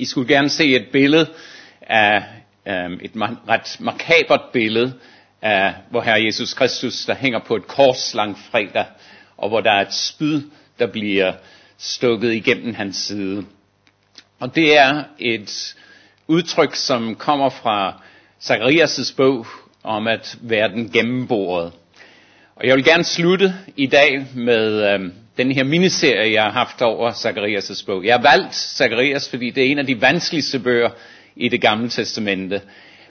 I skulle gerne se et billede af øhm, et ret makabert billede af hvor Herre Jesus Kristus, der hænger på et kors lang fredag, og hvor der er et spyd, der bliver stukket igennem hans side. Og det er et udtryk, som kommer fra Zacharias' bog om at være den gennemboret. Og jeg vil gerne slutte i dag med øhm, den her miniserie, jeg har haft over Zacharias' bog. Jeg har valgt Zacharias, fordi det er en af de vanskeligste bøger i det gamle testamente.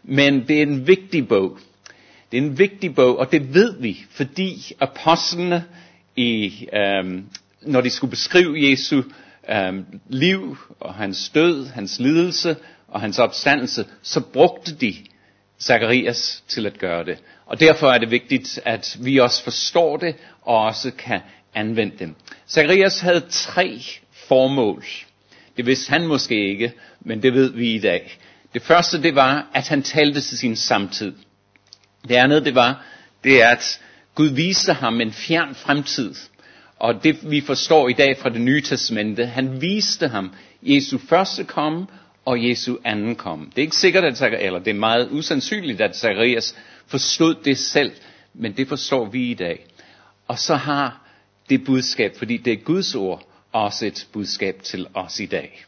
Men det er en vigtig bog. Det er en vigtig bog, og det ved vi, fordi apostlene, i, øhm, når de skulle beskrive Jesu øhm, liv og hans død, hans lidelse og hans opstandelse, så brugte de Zacharias til at gøre det. Og derfor er det vigtigt, at vi også forstår det og også kan anvendte. dem. Zacharias havde tre formål. Det vidste han måske ikke, men det ved vi i dag. Det første det var, at han talte til sin samtid. Det andet det var, det er, at Gud viste ham en fjern fremtid. Og det vi forstår i dag fra det nye testamente, han viste ham Jesu første komme og Jesu anden komme. Det er ikke sikkert, at Zacharias, eller det er meget usandsynligt, at Zacharias forstod det selv, men det forstår vi i dag. Og så har det budskab, fordi det er Guds ord, også et budskab til os i dag.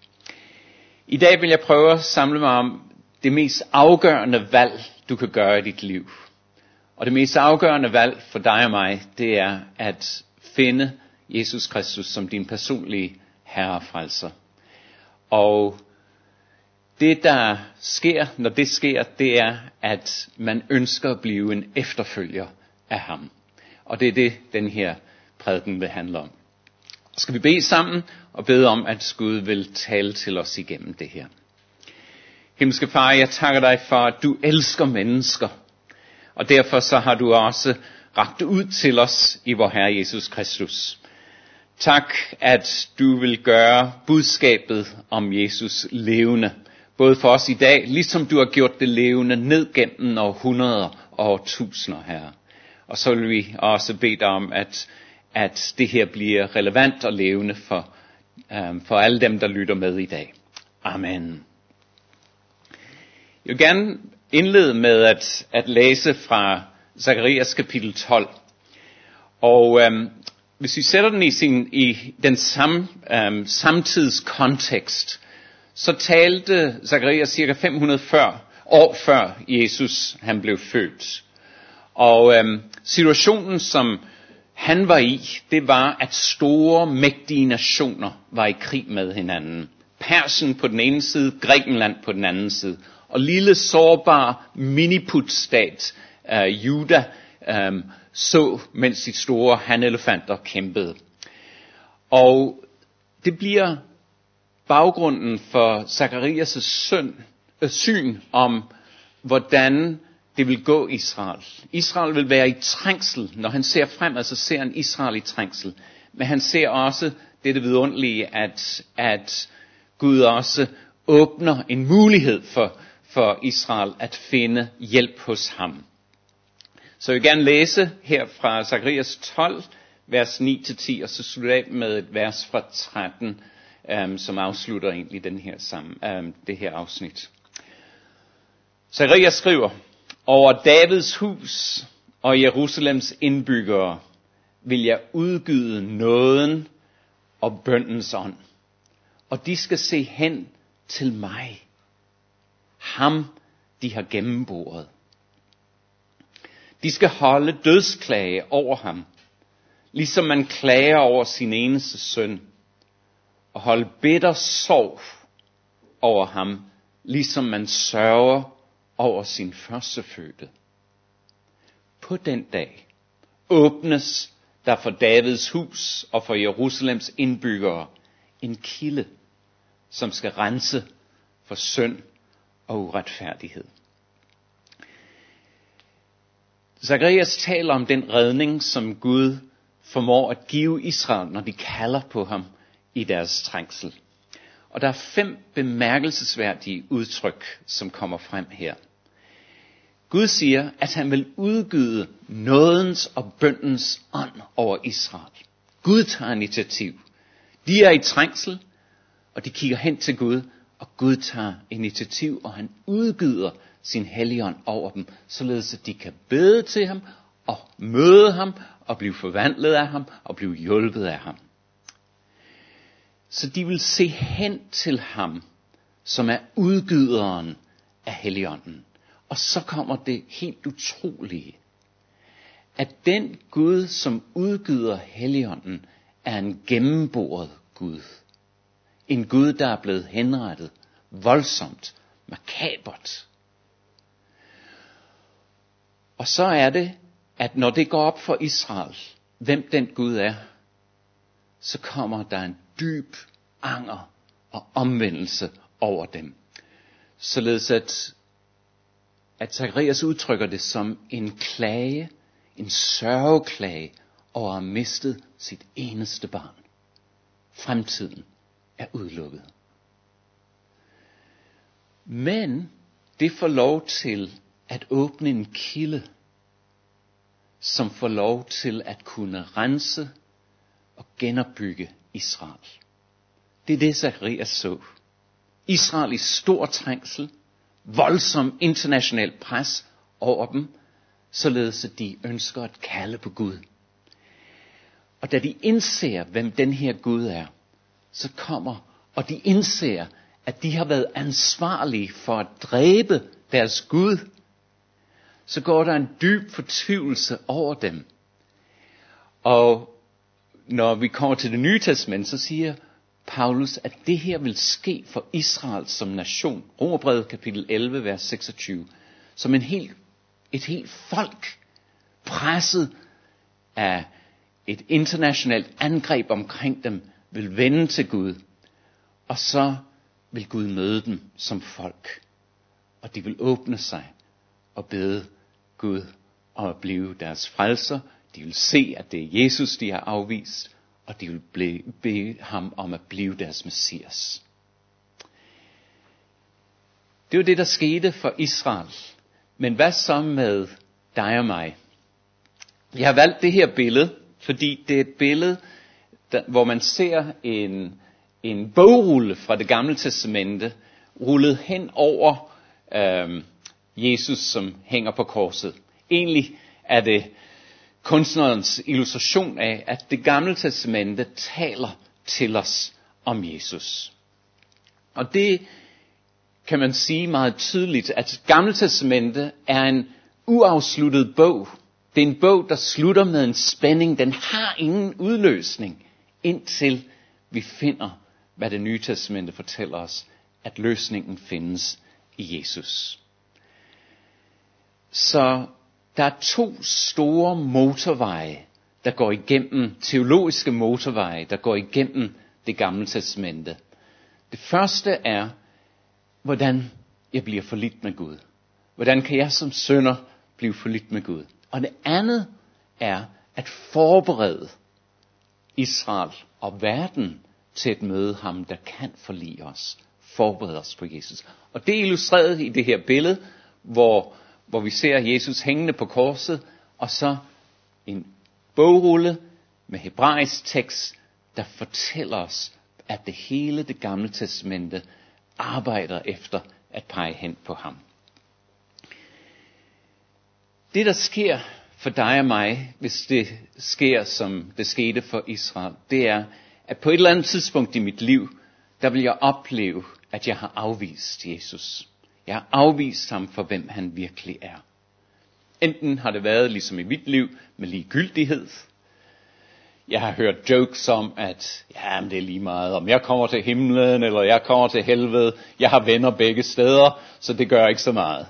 I dag vil jeg prøve at samle mig om det mest afgørende valg, du kan gøre i dit liv. Og det mest afgørende valg for dig og mig, det er at finde Jesus Kristus som din personlige herre og frelser. Og det der sker, når det sker, det er, at man ønsker at blive en efterfølger af ham. Og det er det, den her prædiken vil handle om. Skal vi bede sammen og bede om, at Gud vil tale til os igennem det her. Himmelske Far, jeg takker dig for, at du elsker mennesker. Og derfor så har du også ragt ud til os i vor Herre Jesus Kristus. Tak, at du vil gøre budskabet om Jesus levende både for os i dag, ligesom du har gjort det levende ned gennem århundreder og årtusinder, herre. Og så vil vi også bede dig om, at, at det her bliver relevant og levende for, um, for alle dem, der lytter med i dag. Amen. Jeg vil gerne indlede med at, at læse fra Zakarias kapitel 12. Og um, hvis vi sætter den i, sin, i den sam, um, samtidskontekst, så talte Zakarias cirka 540 år før Jesus han blev født. Og øhm, situationen, som han var i, det var, at store, mægtige nationer var i krig med hinanden. Persen på den ene side, Grækenland på den anden side. Og lille, sårbar miniputstat, øh, Juda, øh, så, mens de store hanelefanter kæmpede. Og det bliver baggrunden for Zacharias' søn, øh, syn om, hvordan det vil gå Israel. Israel vil være i trængsel. Når han ser frem, så ser han Israel i trængsel. Men han ser også det, det vidunderlige, at, at Gud også åbner en mulighed for, for Israel at finde hjælp hos ham. Så jeg vil gerne læse her fra Zakarias 12, vers 9-10, og så slutte af med et vers fra 13 øhm, som afslutter egentlig den her sammen, øhm, det her afsnit. Zakarias skriver, over Davids hus og Jerusalems indbyggere vil jeg udgyde nåden og bøndens ånd. Og de skal se hen til mig. Ham, de har gennemboret. De skal holde dødsklage over ham, ligesom man klager over sin eneste søn og holde bitter sorg over ham, ligesom man sørger over sin førstefødte. På den dag åbnes der for Davids hus og for Jerusalems indbyggere en kilde, som skal rense for synd og uretfærdighed. Zacharias taler om den redning, som Gud formår at give Israel, når de kalder på ham i deres trængsel. Og der er fem bemærkelsesværdige udtryk, som kommer frem her. Gud siger, at han vil udgyde nådens og bøndens ånd over Israel. Gud tager initiativ. De er i trængsel, og de kigger hen til Gud, Og Gud tager initiativ, og han udgyder sin helligånd over dem, således at de kan bede til ham, og møde ham, og blive forvandlet af ham, og blive hjulpet af ham. Så de vil se hen til ham, som er udgyderen af Helligånden. Og så kommer det helt utrolige, at den Gud, som udgyder Helligånden, er en gennemboret Gud. En Gud, der er blevet henrettet voldsomt, makabert. Og så er det, at når det går op for Israel, hvem den Gud er, så kommer der en dyb anger og omvendelse over dem. Således at, at Zacharias udtrykker det som en klage, en sørgeklage over at have mistet sit eneste barn. Fremtiden er udelukket. Men det får lov til at åbne en kilde, som får lov til at kunne rense og genopbygge Israel. Det er det, Zacharias så. Israel i stor trængsel, voldsom international pres over dem, således at de ønsker at kalde på Gud. Og da de indser, hvem den her Gud er, så kommer, og de indser, at de har været ansvarlige for at dræbe deres Gud, så går der en dyb fortvivlelse over dem. Og når vi kommer til det nye testament, så siger Paulus, at det her vil ske for Israel som nation. Romerbrevet kapitel 11, vers 26. Som en helt, et helt folk presset af et internationalt angreb omkring dem, vil vende til Gud. Og så vil Gud møde dem som folk. Og de vil åbne sig og bede Gud om at blive deres frelser. De vil se, at det er Jesus, de har afvist og de vil bede ham om at blive deres messias. Det var det, der skete for Israel. Men hvad så med dig og mig? Jeg har valgt det her billede, fordi det er et billede, der, hvor man ser en, en bogrulle fra det gamle testamente, rullet hen over øh, Jesus, som hænger på korset. Egentlig er det kunstnerens illustration af, at det gamle testamente taler til os om Jesus. Og det kan man sige meget tydeligt, at gamle testamente er en uafsluttet bog. Det er en bog, der slutter med en spænding. Den har ingen udløsning, indtil vi finder, hvad det nye testamente fortæller os, at løsningen findes i Jesus. Så der er to store motorveje, der går igennem, teologiske motorveje, der går igennem det gamle testamente. Det første er, hvordan jeg bliver forlidt med Gud. Hvordan kan jeg som sønder blive forlidt med Gud? Og det andet er at forberede Israel og verden til at møde ham, der kan forlige os. Forberede os på Jesus. Og det er illustreret i det her billede, hvor hvor vi ser Jesus hængende på korset, og så en bogrulle med hebraisk tekst, der fortæller os, at det hele det gamle testamente arbejder efter at pege hen på ham. Det der sker for dig og mig, hvis det sker som det skete for Israel, det er, at på et eller andet tidspunkt i mit liv, der vil jeg opleve, at jeg har afvist Jesus. Jeg har afvist ham for, hvem han virkelig er. Enten har det været ligesom i mit liv med ligegyldighed. Jeg har hørt jokes om, at ja, men det er lige meget, om jeg kommer til himlen, eller jeg kommer til helvede. Jeg har venner begge steder, så det gør ikke så meget.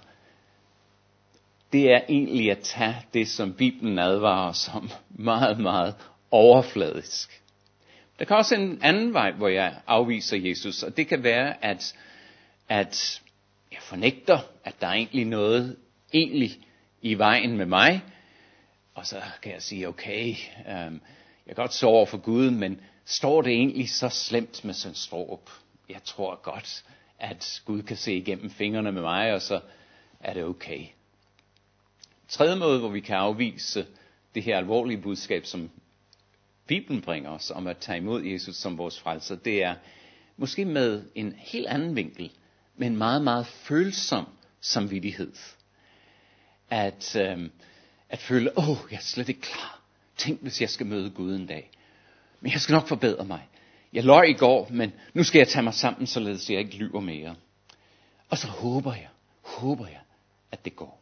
Det er egentlig at tage det, som Bibelen advarer os om, meget, meget overfladisk. Der kan også en anden vej, hvor jeg afviser Jesus, og det kan være, at, at jeg fornægter, at der er egentlig noget egentlig i vejen med mig. Og så kan jeg sige, okay, øhm, jeg kan godt sove over for Gud, men står det egentlig så slemt med sin stråb? Jeg tror godt, at Gud kan se igennem fingrene med mig, og så er det okay. Tredje måde, hvor vi kan afvise det her alvorlige budskab, som Bibelen bringer os om at tage imod Jesus som vores frelser, det er måske med en helt anden vinkel, med en meget, meget følsom samvittighed. At, øh, at føle, åh, oh, jeg er slet ikke klar. Tænk, hvis jeg skal møde Gud en dag. Men jeg skal nok forbedre mig. Jeg løg i går, men nu skal jeg tage mig sammen, således jeg ikke lyver mere. Og så håber jeg, håber jeg, at det går.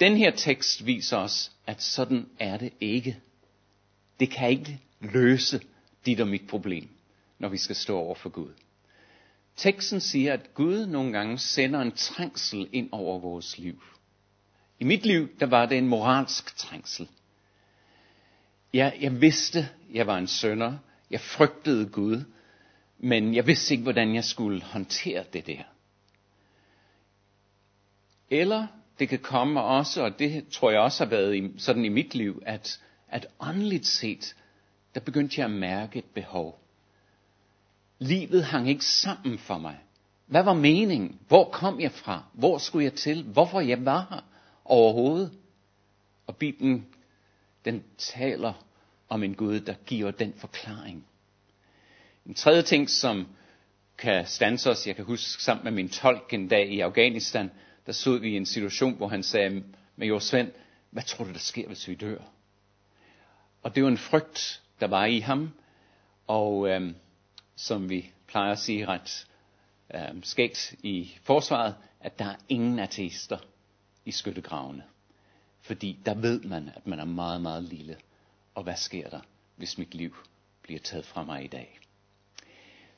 Den her tekst viser os, at sådan er det ikke. Det kan ikke løse dit og mit problem, når vi skal stå over for Gud. Teksten siger, at Gud nogle gange sender en trængsel ind over vores liv. I mit liv, der var det en moralsk trængsel. Jeg, jeg vidste, jeg var en sønder. Jeg frygtede Gud. Men jeg vidste ikke, hvordan jeg skulle håndtere det der. Eller det kan komme også, og det tror jeg også har været i, sådan i mit liv, at, at åndeligt set, der begyndte jeg at mærke et behov. Livet hang ikke sammen for mig. Hvad var meningen? Hvor kom jeg fra? Hvor skulle jeg til? Hvorfor jeg var her overhovedet? Og Bibelen, den taler om en Gud, der giver den forklaring. En tredje ting, som kan stanse os, jeg kan huske sammen med min tolk en dag i Afghanistan, der stod vi i en situation, hvor han sagde, Major Svend, hvad tror du, der sker, hvis vi dør? Og det var en frygt, der var i ham, og øhm, som vi plejer at sige ret øh, skægt i forsvaret, at der er ingen ateister i skyttegravene. Fordi der ved man, at man er meget, meget lille. Og hvad sker der, hvis mit liv bliver taget fra mig i dag?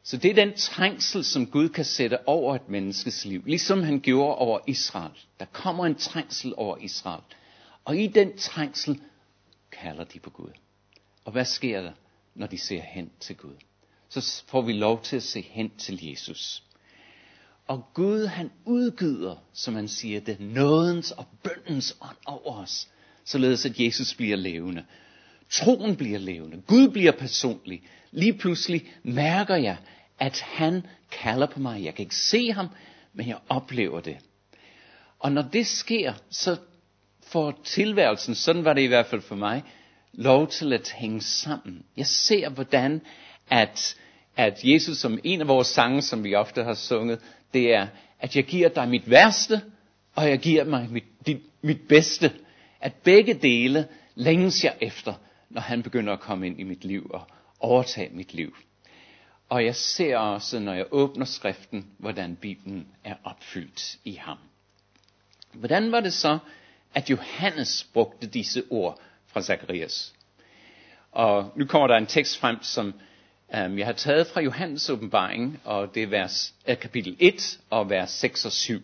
Så det er den trængsel, som Gud kan sætte over et menneskes liv. Ligesom han gjorde over Israel. Der kommer en trængsel over Israel. Og i den trængsel kalder de på Gud. Og hvad sker der, når de ser hen til Gud? Så får vi lov til at se hen til Jesus. Og Gud han udgyder, som han siger det, nådens og bøndens ånd over os, således at Jesus bliver levende. Troen bliver levende. Gud bliver personlig. Lige pludselig mærker jeg, at han kalder på mig. Jeg kan ikke se ham, men jeg oplever det. Og når det sker, så får tilværelsen, sådan var det i hvert fald for mig, lov til at hænge sammen. Jeg ser, hvordan at, at Jesus, som en af vores sange, som vi ofte har sunget, det er, at jeg giver dig mit værste, og jeg giver mig mit, dit, mit bedste. At begge dele længes jeg efter, når han begynder at komme ind i mit liv og overtage mit liv. Og jeg ser også, når jeg åbner skriften, hvordan Bibelen er opfyldt i ham. Hvordan var det så, at Johannes brugte disse ord fra Zakarias? Og nu kommer der en tekst frem, som Øhm, jeg har taget fra Johannes åbenbaring, og det er vers, kapitel 1 og vers 6 og 7.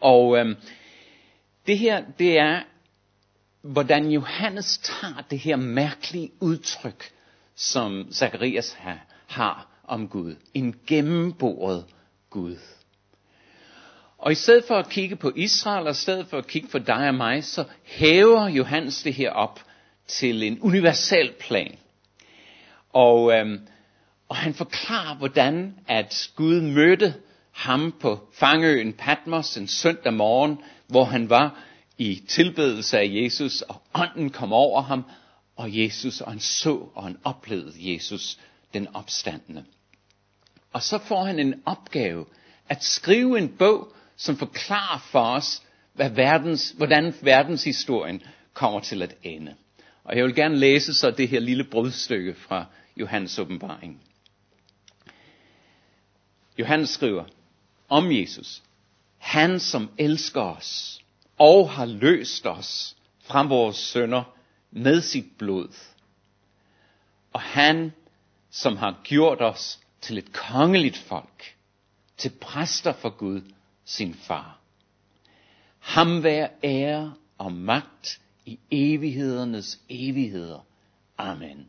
Og øhm, det her, det er, hvordan Johannes tager det her mærkelige udtryk, som Zakarias har, har om Gud. En gennemboret Gud. Og i stedet for at kigge på Israel, og i stedet for at kigge på dig og mig, så hæver Johannes det her op til en universal plan. Og, øhm, og han forklarer, hvordan at Gud mødte ham på fangeøen Patmos en søndag morgen, hvor han var i tilbedelse af Jesus, og ånden kom over ham, og Jesus, og han så, og han oplevede Jesus den opstandende. Og så får han en opgave at skrive en bog, som forklarer for os, hvad verdens, hvordan verdenshistorien kommer til at ende. Og jeg vil gerne læse så det her lille brudstykke fra Johannes åbenbaring. Johannes skriver om Jesus. Han som elsker os og har løst os fra vores sønder med sit blod. Og han som har gjort os til et kongeligt folk, til præster for Gud, sin far. Ham være ære og magt i evighedernes evigheder. Amen.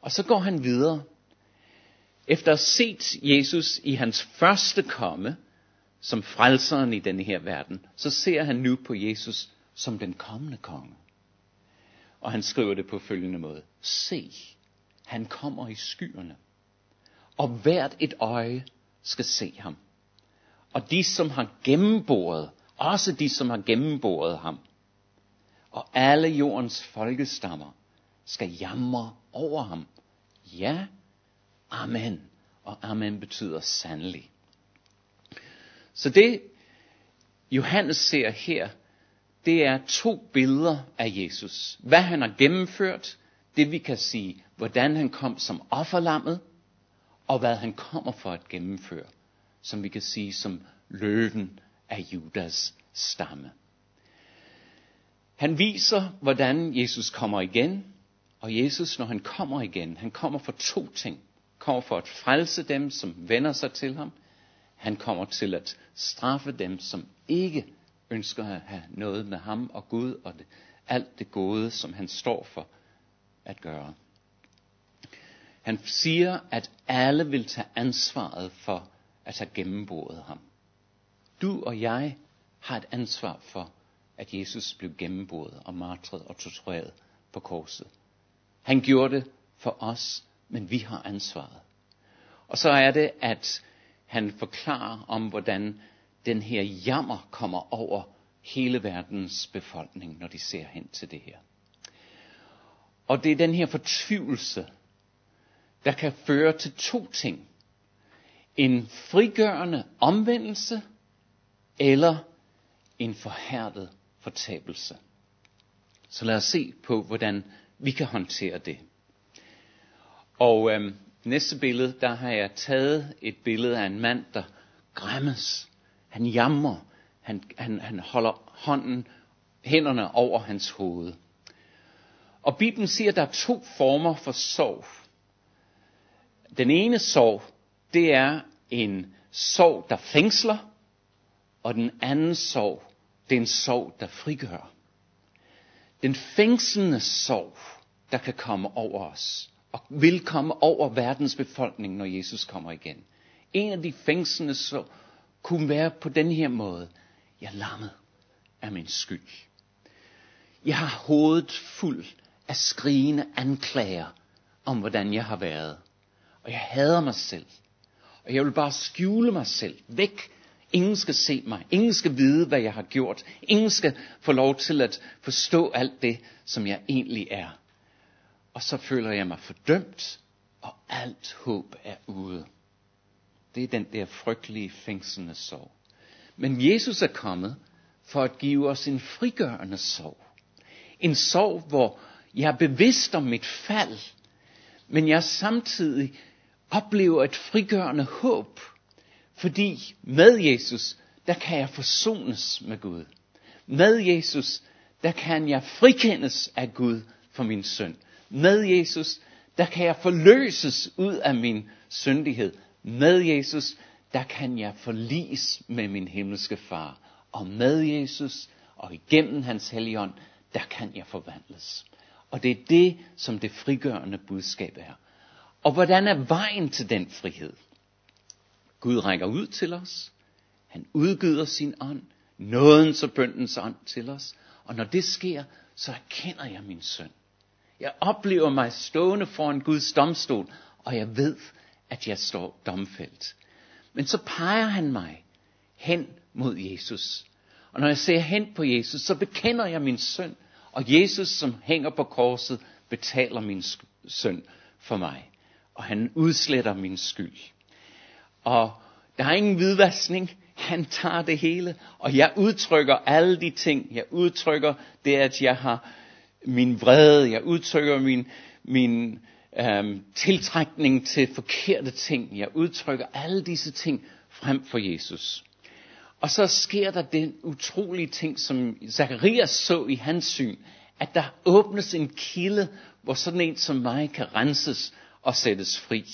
Og så går han videre. Efter at have set Jesus i hans første komme, som frelseren i denne her verden, så ser han nu på Jesus som den kommende konge. Og han skriver det på følgende måde. Se, han kommer i skyerne. Og hvert et øje skal se ham. Og de, som har gennemboret, også de, som har gennemboret ham, og alle jordens folkestammer skal jamre over ham. Ja, amen. Og amen betyder sandelig. Så det Johannes ser her, det er to billeder af Jesus. Hvad han har gennemført, det vi kan sige, hvordan han kom som offerlammet, og hvad han kommer for at gennemføre, som vi kan sige som løven af Judas stamme. Han viser, hvordan Jesus kommer igen, og Jesus, når han kommer igen, han kommer for to ting. kommer for at frelse dem, som vender sig til ham. Han kommer til at straffe dem, som ikke ønsker at have noget med ham og Gud og det, alt det gode, som han står for at gøre. Han siger, at alle vil tage ansvaret for at have gennemboret ham. Du og jeg har et ansvar for, at Jesus blev gennemboret og martret og tortureret på korset. Han gjorde det for os, men vi har ansvaret. Og så er det, at han forklarer om, hvordan den her jammer kommer over hele verdens befolkning, når de ser hen til det her. Og det er den her fortvivlelse, der kan føre til to ting. En frigørende omvendelse, eller en forhærdet fortabelse. Så lad os se på, hvordan vi kan håndtere det. Og øhm, næste billede, der har jeg taget et billede af en mand, der græmmes. Han jammer. Han, han, han holder hånden, hænderne over hans hoved. Og Bibelen siger, at der er to former for sorg. Den ene sorg, det er en sorg, der fængsler, og den anden sorg, det er en sorg, der frigør. Den fængslende sorg, der kan komme over os, og vil komme over verdens befolkning, når Jesus kommer igen. En af de fængslende sorg kunne være på den her måde. Jeg er lammet af min skyld. Jeg har hovedet fuld af skrigende anklager om, hvordan jeg har været. Og jeg hader mig selv. Og jeg vil bare skjule mig selv væk. Ingen skal se mig. Ingen skal vide, hvad jeg har gjort. Ingen skal få lov til at forstå alt det, som jeg egentlig er. Og så føler jeg mig fordømt, og alt håb er ude. Det er den der frygtelige fængslende sorg. Men Jesus er kommet for at give os en frigørende sorg. En sorg, hvor jeg er bevidst om mit fald, men jeg samtidig oplever et frigørende håb. Fordi med Jesus, der kan jeg forsones med Gud. Med Jesus, der kan jeg frikendes af Gud for min synd. Med Jesus, der kan jeg forløses ud af min syndighed. Med Jesus, der kan jeg forlis med min himmelske far. Og med Jesus og igennem hans helligånd, der kan jeg forvandles. Og det er det, som det frigørende budskab er. Og hvordan er vejen til den frihed? Gud rækker ud til os. Han udgyder sin ånd. Nådens og bøndens ånd til os. Og når det sker, så erkender jeg min synd. Jeg oplever mig stående foran Guds domstol, og jeg ved, at jeg står domfældt. Men så peger han mig hen mod Jesus. Og når jeg ser hen på Jesus, så bekender jeg min synd. Og Jesus, som hænger på korset, betaler min synd for mig. Og han udsletter min skyld. Og der er ingen hvidvaskning. Han tager det hele. Og jeg udtrykker alle de ting. Jeg udtrykker det, at jeg har min vrede. Jeg udtrykker min, min øhm, tiltrækning til forkerte ting. Jeg udtrykker alle disse ting frem for Jesus. Og så sker der den utrolige ting, som Zakarias så i hans syn, at der åbnes en kilde, hvor sådan en som mig kan renses og sættes fri.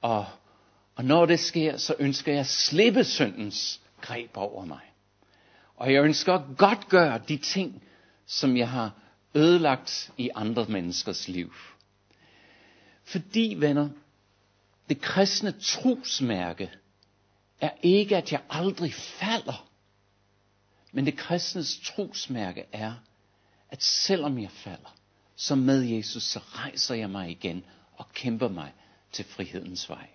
Og, og når det sker, så ønsker jeg at slippe syndens greb over mig. Og jeg ønsker at godt gøre de ting, som jeg har ødelagt i andre menneskers liv. Fordi, venner, det kristne trosmærke er ikke, at jeg aldrig falder. Men det kristnes trosmærke er, at selvom jeg falder, så med Jesus, så rejser jeg mig igen og kæmper mig til frihedens vej.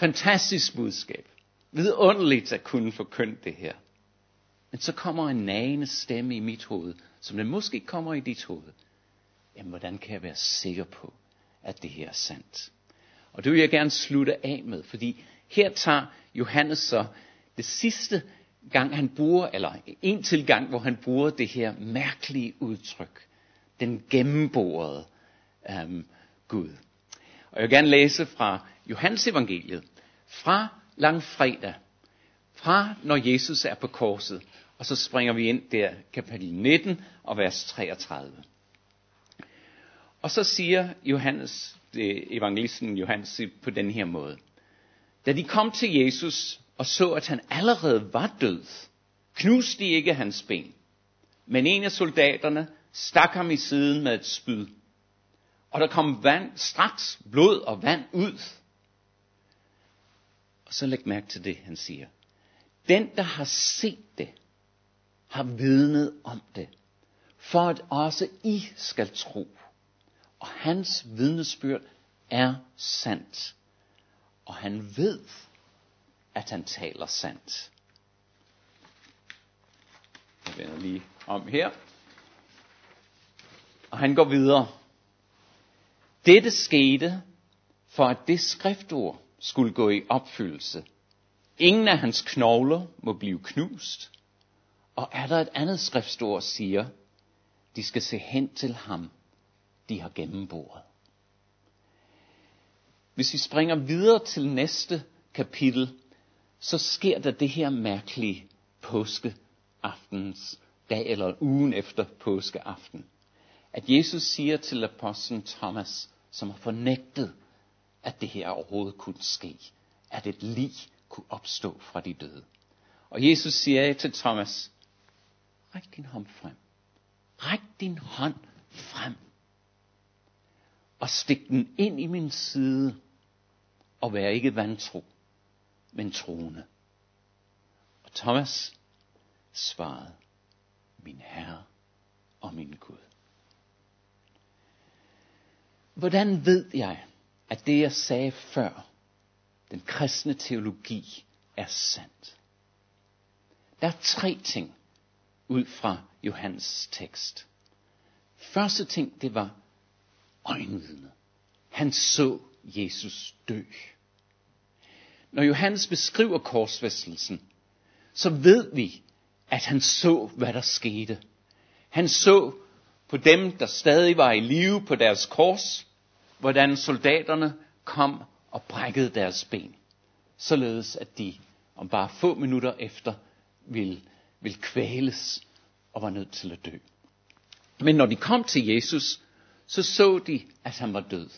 Fantastisk budskab. Vidunderligt at kunne forkynde det her. Men så kommer en nagende stemme i mit hoved, som den måske kommer i dit hoved. Jamen, hvordan kan jeg være sikker på, at det her er sandt. Og det vil jeg gerne slutte af med, fordi her tager Johannes så det sidste gang han bruger, eller en til gang, hvor han bruger det her mærkelige udtryk. Den gennemborede øhm, Gud. Og jeg vil gerne læse fra Johannes evangeliet, fra langfredag, fra når Jesus er på korset, og så springer vi ind der, kapitel 19 og vers 33. Og så siger Johannes, øh, evangelisten Johannes på den her måde. Da de kom til Jesus og så, at han allerede var død, knuste de ikke hans ben. Men en af soldaterne stak ham i siden med et spyd. Og der kom vand, straks blod og vand ud. Og så læg mærke til det, han siger. Den, der har set det, har vidnet om det, for at også I skal tro. Og hans vidnesbyrd er sandt. Og han ved, at han taler sandt. Jeg vender lige om her. Og han går videre. Dette skete, for at det skriftord skulle gå i opfyldelse. Ingen af hans knogler må blive knust. Og er der et andet skriftord, siger, de skal se hen til ham, de har gennemboret. Hvis vi springer videre til næste kapitel, så sker der det her mærkelige påskeaftens dag, eller ugen efter påskeaften. At Jesus siger til apostlen Thomas, som har fornægtet, at det her overhovedet kunne ske, at et lig kunne opstå fra de døde. Og Jesus siger til Thomas, ræk din hånd frem. Ræk din hånd frem. Og stik den ind i min side, og vær ikke vantro, men troende. Og Thomas svarede, min Herre og min Gud. Hvordan ved jeg, at det jeg sagde før, den kristne teologi, er sandt? Der er tre ting ud fra Johannes tekst. Første ting, det var øjenvidnet. Han så Jesus dø. Når Johannes beskriver korsfæstelsen, så ved vi, at han så, hvad der skete. Han så på dem, der stadig var i live på deres kors, hvordan soldaterne kom og brækkede deres ben, således at de om bare få minutter efter ville, ville kvæles og var nødt til at dø. Men når de kom til Jesus, så så de, at han var død.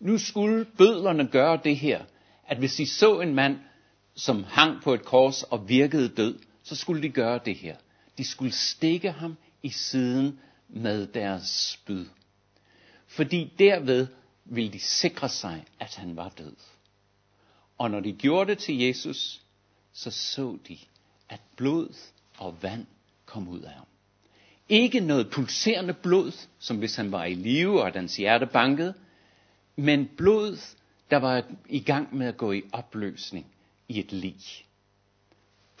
Nu skulle bødlerne gøre det her, at hvis de så en mand, som hang på et kors og virkede død, så skulle de gøre det her. De skulle stikke ham i siden med deres spyd. Fordi derved ville de sikre sig, at han var død. Og når de gjorde det til Jesus, så så de, at blod og vand kom ud af ham. Ikke noget pulserende blod, som hvis han var i live og hans hjerte bankede, men blod, der var i gang med at gå i opløsning i et lig.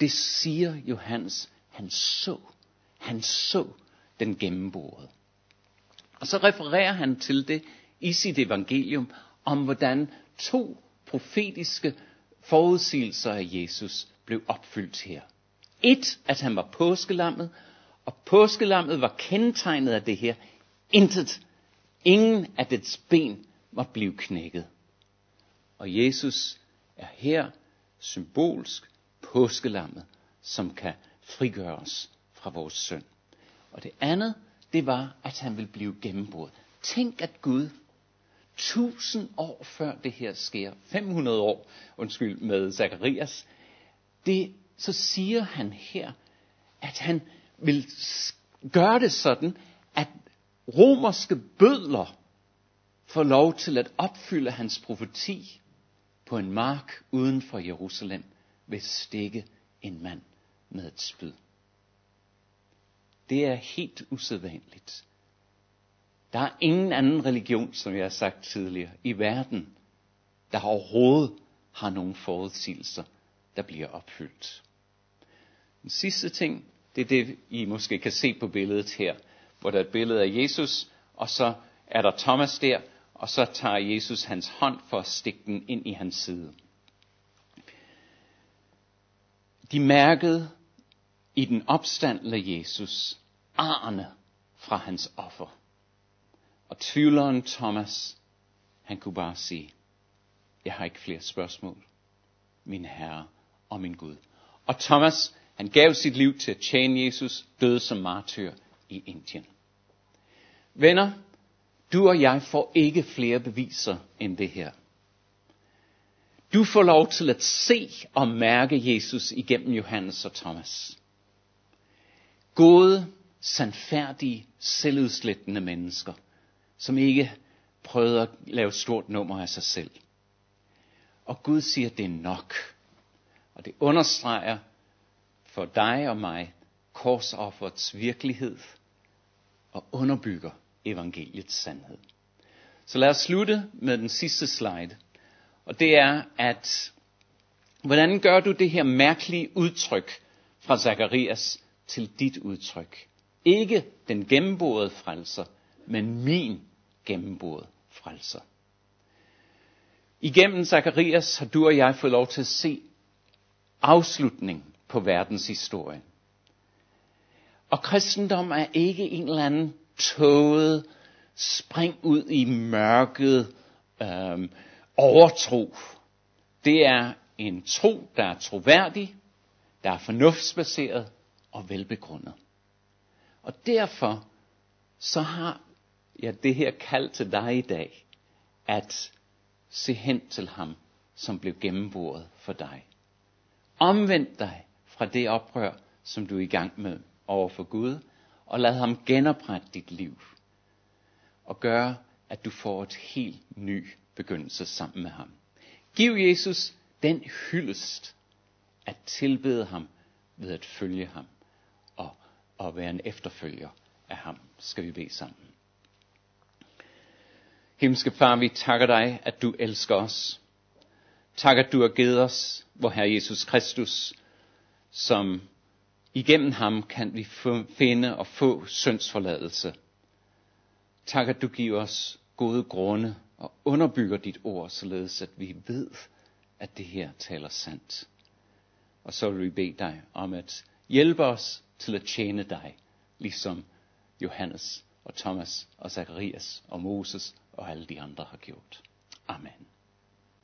Det siger Johannes, han så. Han så den gennemborede. Og så refererer han til det i sit evangelium om, hvordan to profetiske forudsigelser af Jesus blev opfyldt her. Et, at han var påskelammet, og påskelammet var kendetegnet af det her. Intet, ingen af dets ben var blive knækket. Og Jesus er her symbolsk påskelammet, som kan frigøre os fra vores synd. Og det andet, det var, at han vil blive gennembrudt. Tænk, at Gud 1000 år før det her sker, 500 år, undskyld, med Zakarias, det, så siger han her, at han vil gøre det sådan, at romerske bødler får lov til at opfylde hans profeti på en mark uden for Jerusalem ved at stikke en mand med et spyd. Det er helt usædvanligt. Der er ingen anden religion, som jeg har sagt tidligere, i verden, der overhovedet har nogen forudsigelser, der bliver opfyldt. Den sidste ting, det er det, I måske kan se på billedet her, hvor der er et billede af Jesus, og så er der Thomas der, og så tager Jesus hans hånd for at stikke den ind i hans side. De mærkede i den opstandende Jesus arne fra hans offer. Og tvivleren Thomas, han kunne bare sige, jeg har ikke flere spørgsmål, min Herre og min Gud. Og Thomas, han gav sit liv til at tjene Jesus, døde som martyr i Indien. Venner, du og jeg får ikke flere beviser end det her. Du får lov til at se og mærke Jesus igennem Johannes og Thomas. Gode, sandfærdige, selvudslættende mennesker, som ikke prøvede at lave stort nummer af sig selv. Og Gud siger, det er nok. Og det understreger for dig og mig korsofferets virkelighed og underbygger evangeliets sandhed. Så lad os slutte med den sidste slide. Og det er, at hvordan gør du det her mærkelige udtryk fra Zakarias til dit udtryk? Ikke den gennemborede frelser, men min gennemborede frelser. Igennem Zakarias har du og jeg fået lov til at se afslutning på verdens historie. Og kristendom er ikke en eller anden tåget spring ud i mørket øhm, overtro. Det er en tro, der er troværdig, der er fornuftsbaseret og velbegrundet. Og derfor så har ja, det her kald til dig i dag, at se hen til ham, som blev gennemboret for dig. Omvend dig fra det oprør, som du er i gang med over for Gud, og lad ham genoprette dit liv. Og gøre, at du får et helt ny begyndelse sammen med ham. Giv Jesus den hyldest at tilbede ham ved at følge ham og, og være en efterfølger af ham. Skal vi bede sammen. Himmelske Far, vi takker dig, at du elsker os. Tak, at du har givet os, hvor Herre Jesus Kristus, som igennem ham kan vi finde og få syndsforladelse. Tak, at du giver os gode grunde og underbygger dit ord, således at vi ved, at det her taler sandt. Og så vil vi bede dig om at hjælpe os til at tjene dig, ligesom Johannes og Thomas og Zacharias og Moses og alle de andre har gjort. Amen.